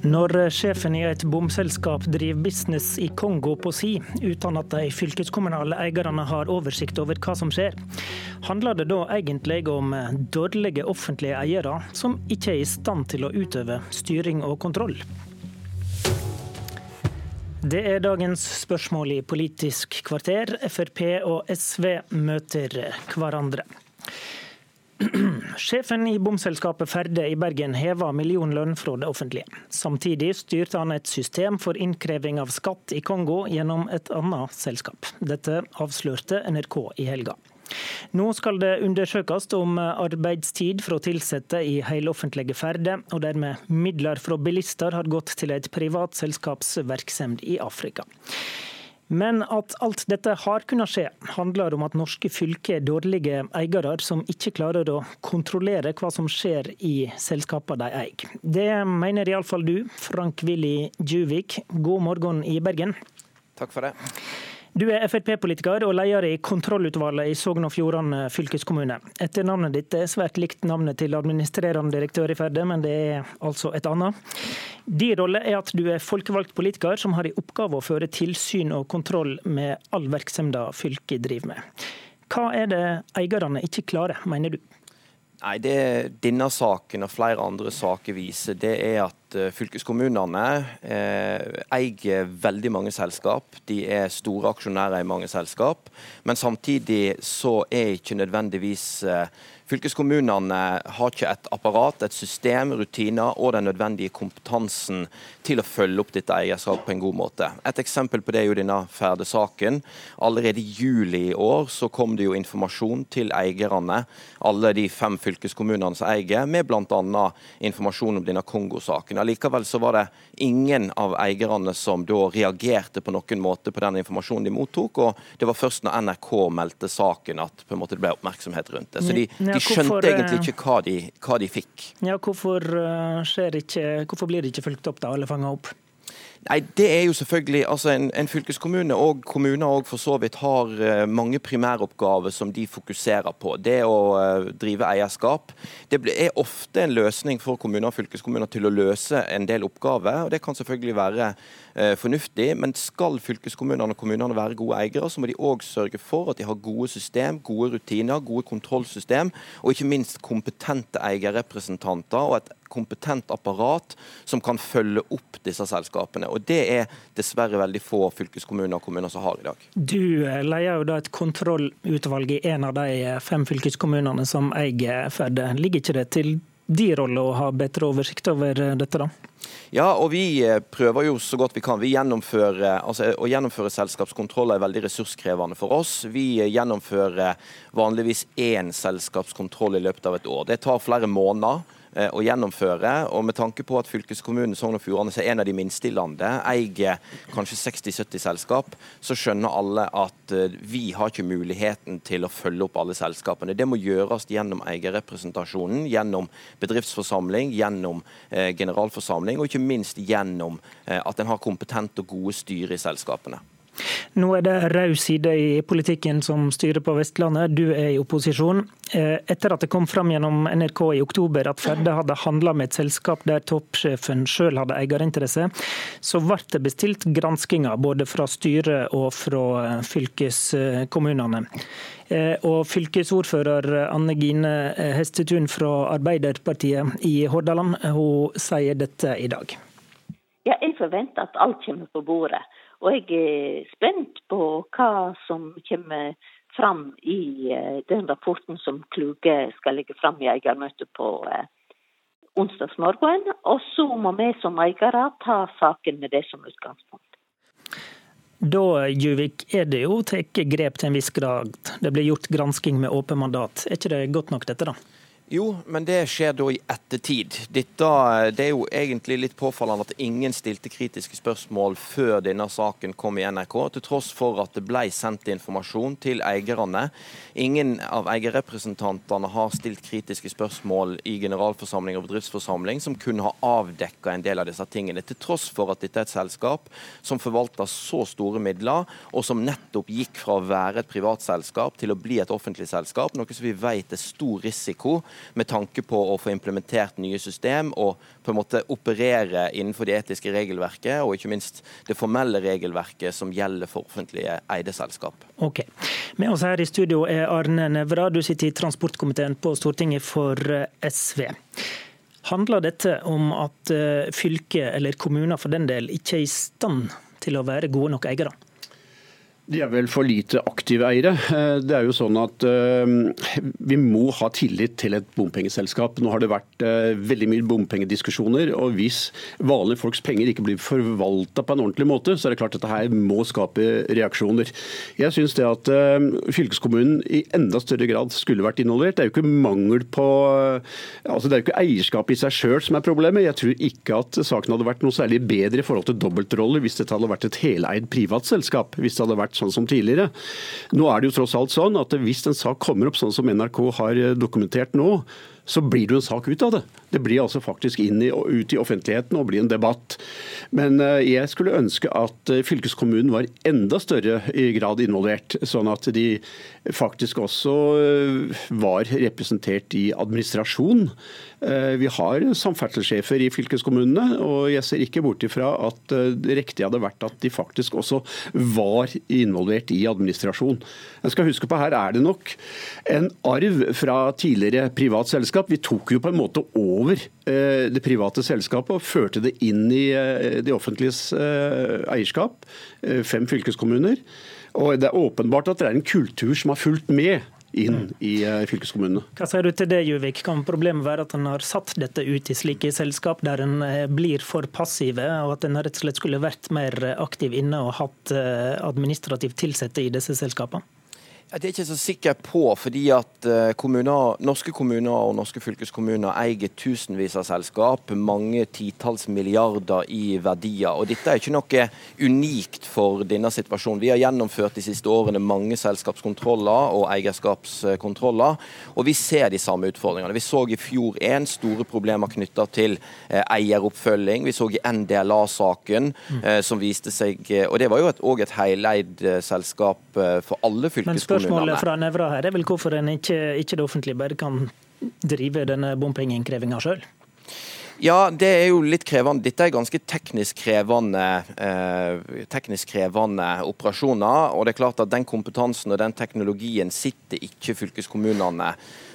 Når sjefen i et bomselskap driver business i Kongo på si, uten at de fylkeskommunale eierne har oversikt over hva som skjer, handler det da egentlig om dårlige offentlige eiere som ikke er i stand til å utøve styring og kontroll? Det er dagens spørsmål i Politisk kvarter. Frp og SV møter hverandre. Sjefen i bomselskapet Ferde i Bergen heva millionlønn fra det offentlige. Samtidig styrte han et system for innkreving av skatt i Kongo gjennom et annet selskap. Dette avslørte NRK i helga. Nå skal det undersøkes om arbeidstid fra ansatte i heloffentlige Ferde, og dermed midler fra bilister har gått til et privat selskaps i Afrika. Men at alt dette har kunnet skje, handler om at norske fylker er dårlige eiere som ikke klarer å kontrollere hva som skjer i selskapene de eier. Det mener iallfall du, Frank Willy Djuvik. God morgen i Bergen. Takk for det. Du er Frp-politiker og leder i kontrollutvalget i Sogn og Fjordane fylkeskommune. Etternavnet ditt er svært likt navnet til administrerende direktør i Ferde, men det er altså et annet. Din rolle er at du er folkevalgt politiker som har i oppgave å føre tilsyn og kontroll med all virksomheten fylket driver med. Hva er det eierne ikke klarer, mener du? Nei, Det denne saken og flere andre saker viser, det er at eh, fylkeskommunene eh, eier veldig mange selskap. De er store aksjonærer i mange selskap. Men samtidig så er ikke nødvendigvis eh, Fylkeskommunene har ikke et apparat, et system, rutiner og den nødvendige kompetansen til å følge opp dette eierskapet på en god måte. Et eksempel på det er jo denne Færde-saken. Allerede i juli i år så kom det jo informasjon til eierne, alle de fem fylkeskommunene som eier, med bl.a. informasjon om denne Kongo-saken. Allikevel så var det ingen av eierne som da reagerte på noen måte på den informasjonen de mottok, og det var først når NRK meldte saken at på en måte det ble oppmerksomhet rundt det. Så de, de de skjønte hvorfor, egentlig eh, ikke hva de, hva de fikk. Ja, hvorfor, eh, ikke, hvorfor, blir det ikke fulgt opp da, eller fanga opp? Nei, det er jo selvfølgelig, altså En, en fylkeskommune og kommuner og for så vidt har uh, mange primæroppgaver som de fokuserer på. Det å uh, drive eierskap det er ofte en løsning for kommuner og fylkeskommuner til å løse en del oppgaver. og Det kan selvfølgelig være uh, fornuftig, men skal fylkeskommunene og kommunene være gode eiere, så må de òg sørge for at de har gode system, gode rutiner, gode kontrollsystem, og ikke minst kompetente eierrepresentanter og et kompetent apparat som kan følge opp disse selskapene. Og Det er dessverre veldig få fylkeskommuner og kommuner som har i dag. Du leier leder jo da et kontrollutvalg i en av de eh, fem fylkeskommunene som eier FED. Ligger ikke det til din rolle å ha bedre oversikt over eh, dette, da? Ja, og vi prøver jo så godt vi kan. Vi gjennomfører, altså, å gjennomføre selskapskontroller er veldig ressurskrevende for oss. Vi gjennomfører vanligvis én selskapskontroll i løpet av et år. Det tar flere måneder. Eh, å gjennomføre. Og med tanke på at fylkeskommunen Sogn og Fjordane, er en av de minste i landet, eier kanskje 60-70 selskap, så skjønner alle at eh, vi har ikke muligheten til å følge opp alle selskapene. Det må gjøres gjennom eierrepresentasjonen, gjennom bedriftsforsamling, gjennom eh, generalforsamling, og ikke minst gjennom eh, at en har kompetent og gode styre i selskapene. Nå er det rød side i politikken som styrer på Vestlandet. Du er i opposisjon. Eh, etter at det kom fram gjennom NRK i oktober at Ferde hadde handla med et selskap der toppsjefen sjøl hadde eierinteresse, så ble det bestilt granskinger både fra styret og fra eh, fylkeskommunene. Eh, og fylkesordfører Anne Gine Hestetun fra Arbeiderpartiet i Hordaland, hun sier dette i dag. Ja, jeg forventer at alt kommer på bordet. Og jeg er spent på hva som kommer fram i eh, den rapporten som Kluge skal legge fram i eiermøtet på eh, onsdagsmorgen. Og så må vi som eiere ta saken med det som utgangspunkt. Da Juvik, er det jo tatt grep til en viss grad. Det blir gjort gransking med åpen mandat. Er ikke det godt nok dette, da? Jo, men det skjer da i ettertid. Dette, det er jo egentlig litt påfallende at ingen stilte kritiske spørsmål før denne saken kom i NRK, til tross for at det ble sendt informasjon til eierne. Ingen av eierrepresentantene har stilt kritiske spørsmål i generalforsamling og bedriftsforsamling som kunne ha avdekka en del av disse tingene, til tross for at dette er et selskap som forvalter så store midler, og som nettopp gikk fra å være et privat selskap til å bli et offentlig selskap, noe som vi vet er stor risiko med tanke på å få implementert nye system og på en måte operere innenfor det etiske regelverket, og ikke minst det formelle regelverket som gjelder for offentlige eide selskap. Ok. Med oss her i studio er Arne Nævra, du sitter i transportkomiteen på Stortinget for eh, SV. Handler dette om at eh, fylket, eller kommuner for den del, ikke er i stand til å være gode nok eiere? De er vel for lite aktive eiere. Eh, det er jo sånn at uh, Vi må ha tillit til et bompengeselskap. Nå har det vært uh, veldig mye bompengediskusjoner. og Hvis vanlige folks penger ikke blir forvalta på en ordentlig måte, så er det klart at dette her må skape reaksjoner. Jeg syns det at fylkeskommunen i enda større grad skulle vært involvert. Det er jo ikke mangel på altså Det er jo ikke eierskapet i seg sjøl som er problemet. Jeg tror ikke at saken hadde vært noe særlig bedre i forhold til dobbeltroller hvis dette hadde vært et heleid privat selskap. Hvis det hadde vært sånn som tidligere. Nå er det jo tross alt sånn at hvis en sak kommer opp sånn som NRK har dokumentert nå, så blir det jo en sak ut av det. Det blir altså faktisk inn i, ut i offentligheten og blir en debatt. Men eh, jeg skulle ønske at eh, fylkeskommunen var enda større i grad involvert, sånn at de faktisk også eh, var representert i administrasjon. Vi har samferdselssjefer i fylkeskommunene, og jeg ser ikke bort ifra at det riktige hadde vært at de faktisk også var involvert i administrasjon. Jeg skal huske på Her er det nok en arv fra tidligere privat selskap. Vi tok jo på en måte over eh, det private selskapet og førte det inn i de det offentliges eh, eierskap. Fem fylkeskommuner. Og det er åpenbart at det er en kultur som har fulgt med inn mm. i fylkeskommunene. Hva sier du til det, Juvik? Kan problemet være at en har satt dette ut i slike selskap der en blir for passive, og at en rett og slett skulle vært mer aktiv inne og hatt administrativt tilsatte i disse selskapene? Det er ikke så sikker på, fordi at eh, kommuner, norske kommuner og norske fylkeskommuner eier tusenvis av selskap, mange titalls milliarder i verdier. og Dette er ikke noe unikt for denne situasjonen. Vi har gjennomført de siste årene mange selskapskontroller og eierskapskontroller, og vi ser de samme utfordringene. Vi så i fjor én store problemer knytta til eh, eieroppfølging. Vi så i NDLA-saken, mm. eh, som viste seg Og det var jo òg et, et heleid selskap for alle fylkeskommuner spørsmålet fra Nevra her er vel hvorfor en ikke, ikke det offentlige bare kan drive denne bompengeinnkrevinga sjøl? Ja, det er jo litt krevende. Dette er ganske teknisk krevende, eh, teknisk krevende operasjoner. Og det er klart at den kompetansen og den teknologien sitter ikke fylkeskommunene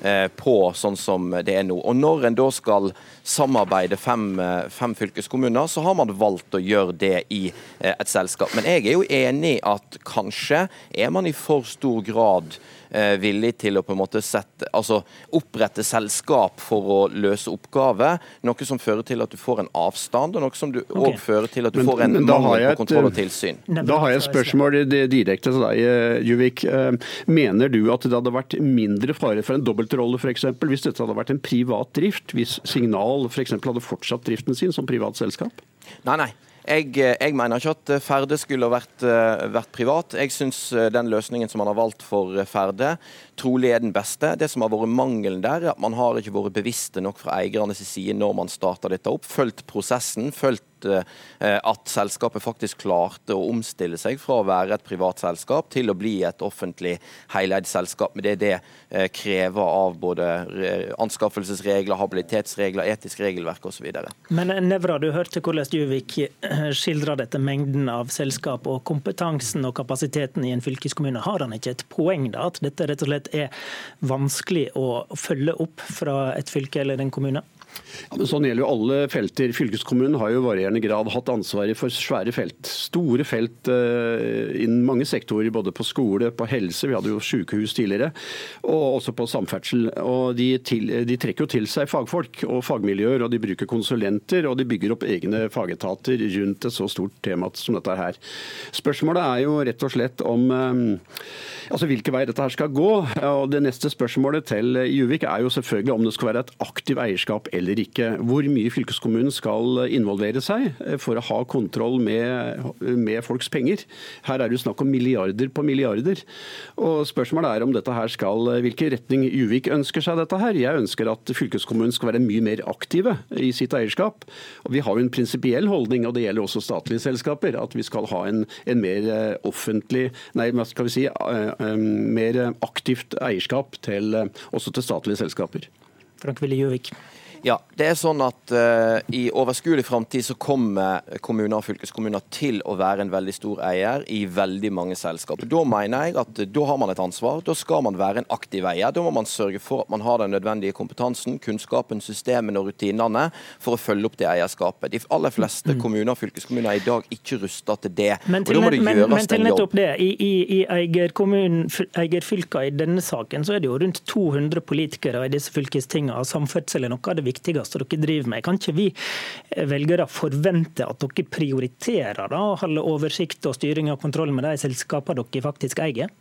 på sånn som det er nå. Og Når en da skal samarbeide fem, eh, fem fylkeskommuner, så har man valgt å gjøre det i eh, et selskap. Men jeg er jo enig i at kanskje er man i for stor grad Eh, villig til å på en måte sette, altså opprette selskap for å løse oppgaver. Noe som fører til at du får en avstand, og noe som du okay. fører til at du men, får en mangel på kontroll og tilsyn. Da har jeg et spørsmål direkte til deg, eh, Juvik. Eh, mener du at det hadde vært mindre fare for en dobbeltrolle f.eks. hvis dette hadde vært en privat drift? Hvis Signal f.eks. hadde fortsatt driften sin som privat selskap? Nei, nei. Jeg, eh, jeg, mener ikke at eh, Ferde skulle vært, eh, vært privat. Jeg syns den løsningen som man har valgt for Ferde, trolig er den beste. Det som har vært mangelen der, er at man har ikke vært bevisste nok fra eiernes side når man starta dette opp. Fulgt prosessen, fulgt Eh, at selskapet faktisk klarte å omstille seg fra å være et privat selskap til å bli et offentlig heleid selskap. Men det det eh, krever av både anskaffelsesregler, habilitetsregler, etisk regelverk osv. Men eh, Nevra, du hørte hvordan Juvik skildrer dette mengden av selskap og kompetansen og kapasiteten i en fylkeskommune. Har han ikke et poeng da, at dette rett og slett er vanskelig å følge opp fra et fylke eller en kommune? Ja, men sånn gjelder jo alle felter. Fylkeskommunen har jo i varierende grad hatt ansvaret for svære felt. Store felt uh, innen mange sektorer, både på skole, på helse, vi hadde jo sykehus tidligere, og også på samferdsel. Og de, til, de, trekker jo til seg fagfolk og fagmiljøer, og de bruker konsulenter, og de bygger opp egne fagetater rundt et så stort tema som dette her. Spørsmålet er jo rett og slett om um, altså hvilken vei dette her skal gå. Og Det neste spørsmålet til Juvik er jo selvfølgelig om det skal være et aktivt eierskap ikke. Hvor mye fylkeskommunen skal involvere seg for å ha kontroll med, med folks penger. Her er det jo snakk om milliarder på milliarder. Og Spørsmålet er om dette her skal, hvilken retning Juvik ønsker seg dette her. Jeg ønsker at fylkeskommunen skal være mye mer aktive i sitt eierskap. Og Vi har jo en prinsipiell holdning, og det gjelder også statlige selskaper, at vi skal ha en, en mer eh, offentlig, nei, hva skal vi si, eh, mer aktivt eierskap til, også til statlige selskaper. Frank Willy Juvik. Ja, det er sånn at uh, I overskuelig framtid så kommer kommuner og fylkeskommuner til å være en veldig stor eier i veldig mange selskaper. Da mener jeg at da har man et ansvar. Da skal man være en aktiv eier. Da må man sørge for at man har den nødvendige kompetansen, kunnskapen, systemene og rutinene for å følge opp det eierskapet. De aller fleste mm. kommuner og fylkeskommuner er i dag ikke rusta til det. Men til, og da må det men, gjøres men til nettopp det, i, i, i eierfylka i denne saken så er det jo rundt 200 politikere i disse fylkestingene. Samferdsel er noe av det viktigste dere driver med. Kan ikke vi eh, velgere forvente at dere prioriterer da, å holde oversikt og styring og kontroll med de selskapene dere faktisk eier?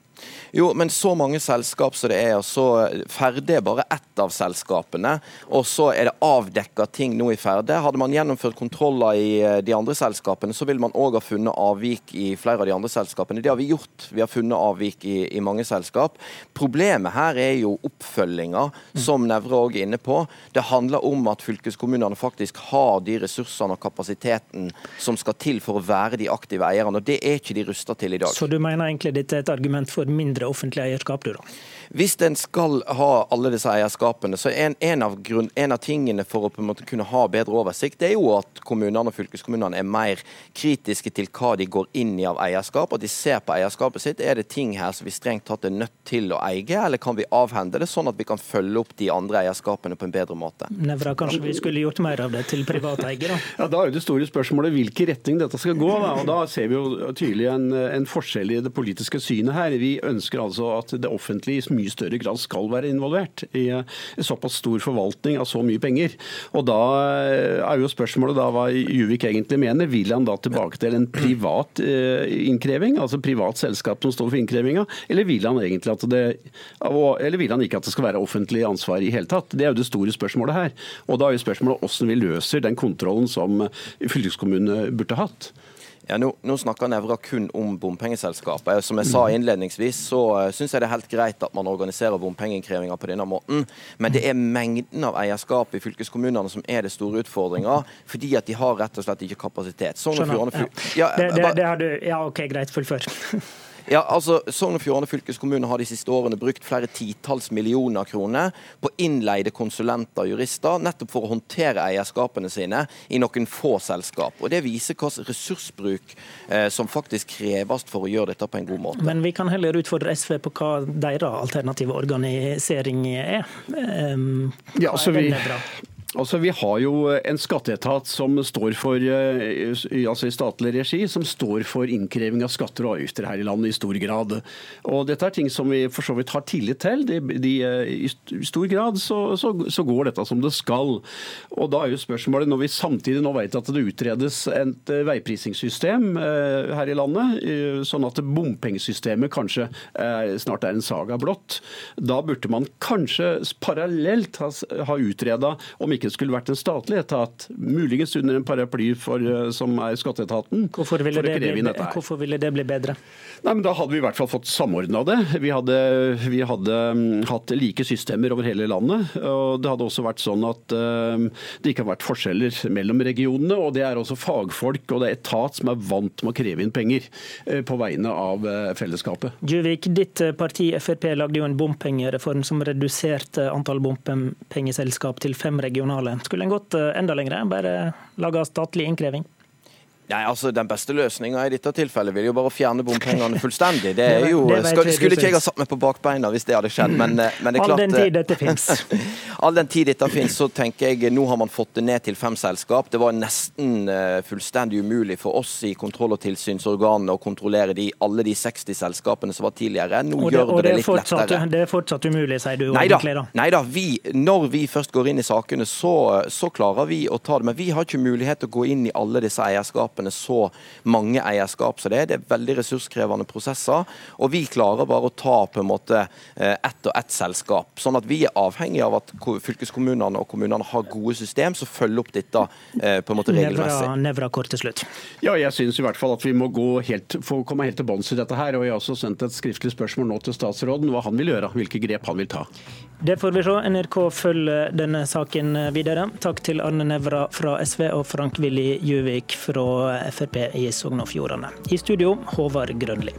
Jo, men så mange selskap som det er, og så Ferde er bare ett av selskapene. Og så er det avdekka ting nå i Ferde. Hadde man gjennomført kontroller i eh, de andre selskapene, så ville man òg ha funnet avvik i flere av de andre selskapene. Det har vi gjort. Vi har funnet avvik i, i mange selskap. Problemet her er jo oppfølginga, som Nevre òg er inne på. Det handler om at fylkeskommunene faktisk har de ressursene og kapasiteten som skal til for å være de aktive eierne. og Det er ikke de rusta til i dag. Så du mener egentlig dette er et argument for mindre offentlig eierskap, du da? Hvis en skal ha alle disse eierskapene, så er en, en, av grunn, en, av tingene for å på en måte kunne ha bedre oversikt, det er jo at kommunene og fylkeskommunene er mer kritiske til hva de går inn i av eierskap. At de ser på eierskapet sitt. Er det ting her som vi strengt tatt er nødt til å eie, eller kan vi avhende det, sånn at vi kan følge opp de andre eierskapene på en bedre måte? Nevra, kanskje vi skulle gjort mer av det til private eiere? Ja, Da er jo det store spørsmålet hvilken retning dette skal gå. Da, og da ser vi jo tydelig en, en forskjell i det politiske synet her. Vi ønsker altså at det offentlige i mye større grad skal være involvert i såpass stor forvaltning av så mye penger. Og Da er jo spørsmålet da hva Juvik egentlig mener. Vil han da tilbake til en privat eh, innkreving, altså privat selskap som står for innkrevinga, eller vil han egentlig at det eller vil han ikke at det skal være offentlig ansvar i hele tatt? Det er jo det store spørsmålet her. Og da er jo spørsmålet hvordan vi løser den kontrollen som fylkeskommunene burde hatt. Ja, nå, nå snakker Nevra kun om bompengeselskapet. Som jeg sa innledningsvis, så uh, syns jeg det er helt greit at man organiserer bompengeinnkrevinga på denne måten. Men det er mengden av eierskap i fylkeskommunene som er det store utfordringa. Fordi at de har rett og slett ikke kapasitet. Skjønner. Ja. Ja, det, det, det har du, ja, OK, greit. Fullfør. Ja, altså, Sogn og Fjordane fylkeskommune har de siste årene brukt flere titalls millioner kroner på innleide konsulenter og jurister, nettopp for å håndtere eierskapene sine i noen få selskap. Og Det viser hva ressursbruk eh, som faktisk kreves for å gjøre dette på en god måte. Men vi kan heller utfordre SV på hva deres alternative organisering er. Um, ja, altså vi, Altså, Vi har jo en skatteetat som står for, eh, altså i statlig regi, som står for innkreving av skatter og avgifter her i landet i stor grad. Og Dette er ting som vi for så vidt har tillit til. De, de, I stor grad så, så, så, går dette som det skal. Og Da er jo spørsmålet, når vi samtidig nå vet at det utredes et eh, veiprisingssystem eh, her i landet, sånn at bompengesystemet kanskje snart er en saga blått, da burde man kanskje parallelt ha, ha utreda om ikke ikke skulle vært en statlig etat, muligens under en paraply for, eh, som er skatteetaten. Hvorfor ville, for det, bli, hvorfor ville det bli bedre? Nei, men Da hadde vi i hvert fall fått samordna det. Vi hadde, vi hadde um, hatt like systemer over hele landet. og Det hadde også vært sånn at um, det ikke har vært forskjeller mellom regionene. og Det er også fagfolk og det er etat som er vant med å kreve inn penger uh, på vegne av fellesskapet. Juvik, ditt parti Frp lagde jo en bompengereform som reduserte antall bompengeselskap til fem regionale. Skulle en gått enda lenger, bare laga statlig innkreving? Nei, altså Den beste løsninga i dette tilfellet vil jo bare fjerne bompengene fullstendig. Det er jo, skal, Skulle ikke jeg ha satt meg på bakbeina hvis det hadde skjedd, men, eh, men det er klart All den tid dette fins. all den tid dette fins, så tenker jeg nå har man fått det ned til fem selskap. Det var nesten fullstendig umulig for oss i kontroll- og tilsynsorganene å kontrollere de, alle de 60 selskapene som var tidligere. Nå og det, gjør det, det litt fortsatt, lettere. Det er fortsatt umulig, sier du Neida, egentlig da? Nei da. Vi, når vi først går inn i sakene, så, så klarer vi å ta det. Men vi har ikke mulighet til å gå inn i alle disse eierskapene så mange eierskap som det er. Det er veldig ressurskrevende prosesser. Og vi klarer bare å ta på en måte eh, ett og ett selskap. Sånn at vi er avhengig av at fylkeskommunene og kommunene har gode system som følger opp dette eh, på en måte regelmessig. Nevra, nevra kort til slutt. Ja, jeg syns i hvert fall at vi må gå helt, få komme helt til bunns i dette her. Og jeg har også sendt et skriftlig spørsmål nå til statsråden hva han vil gjøre, hvilke grep han vil ta. Det får vi se. NRK følger denne saken videre. Takk til Arne Nevra fra SV og Frank Willy Juvik Frp i Sogn og Fjordane. I studio, Håvard Grønli.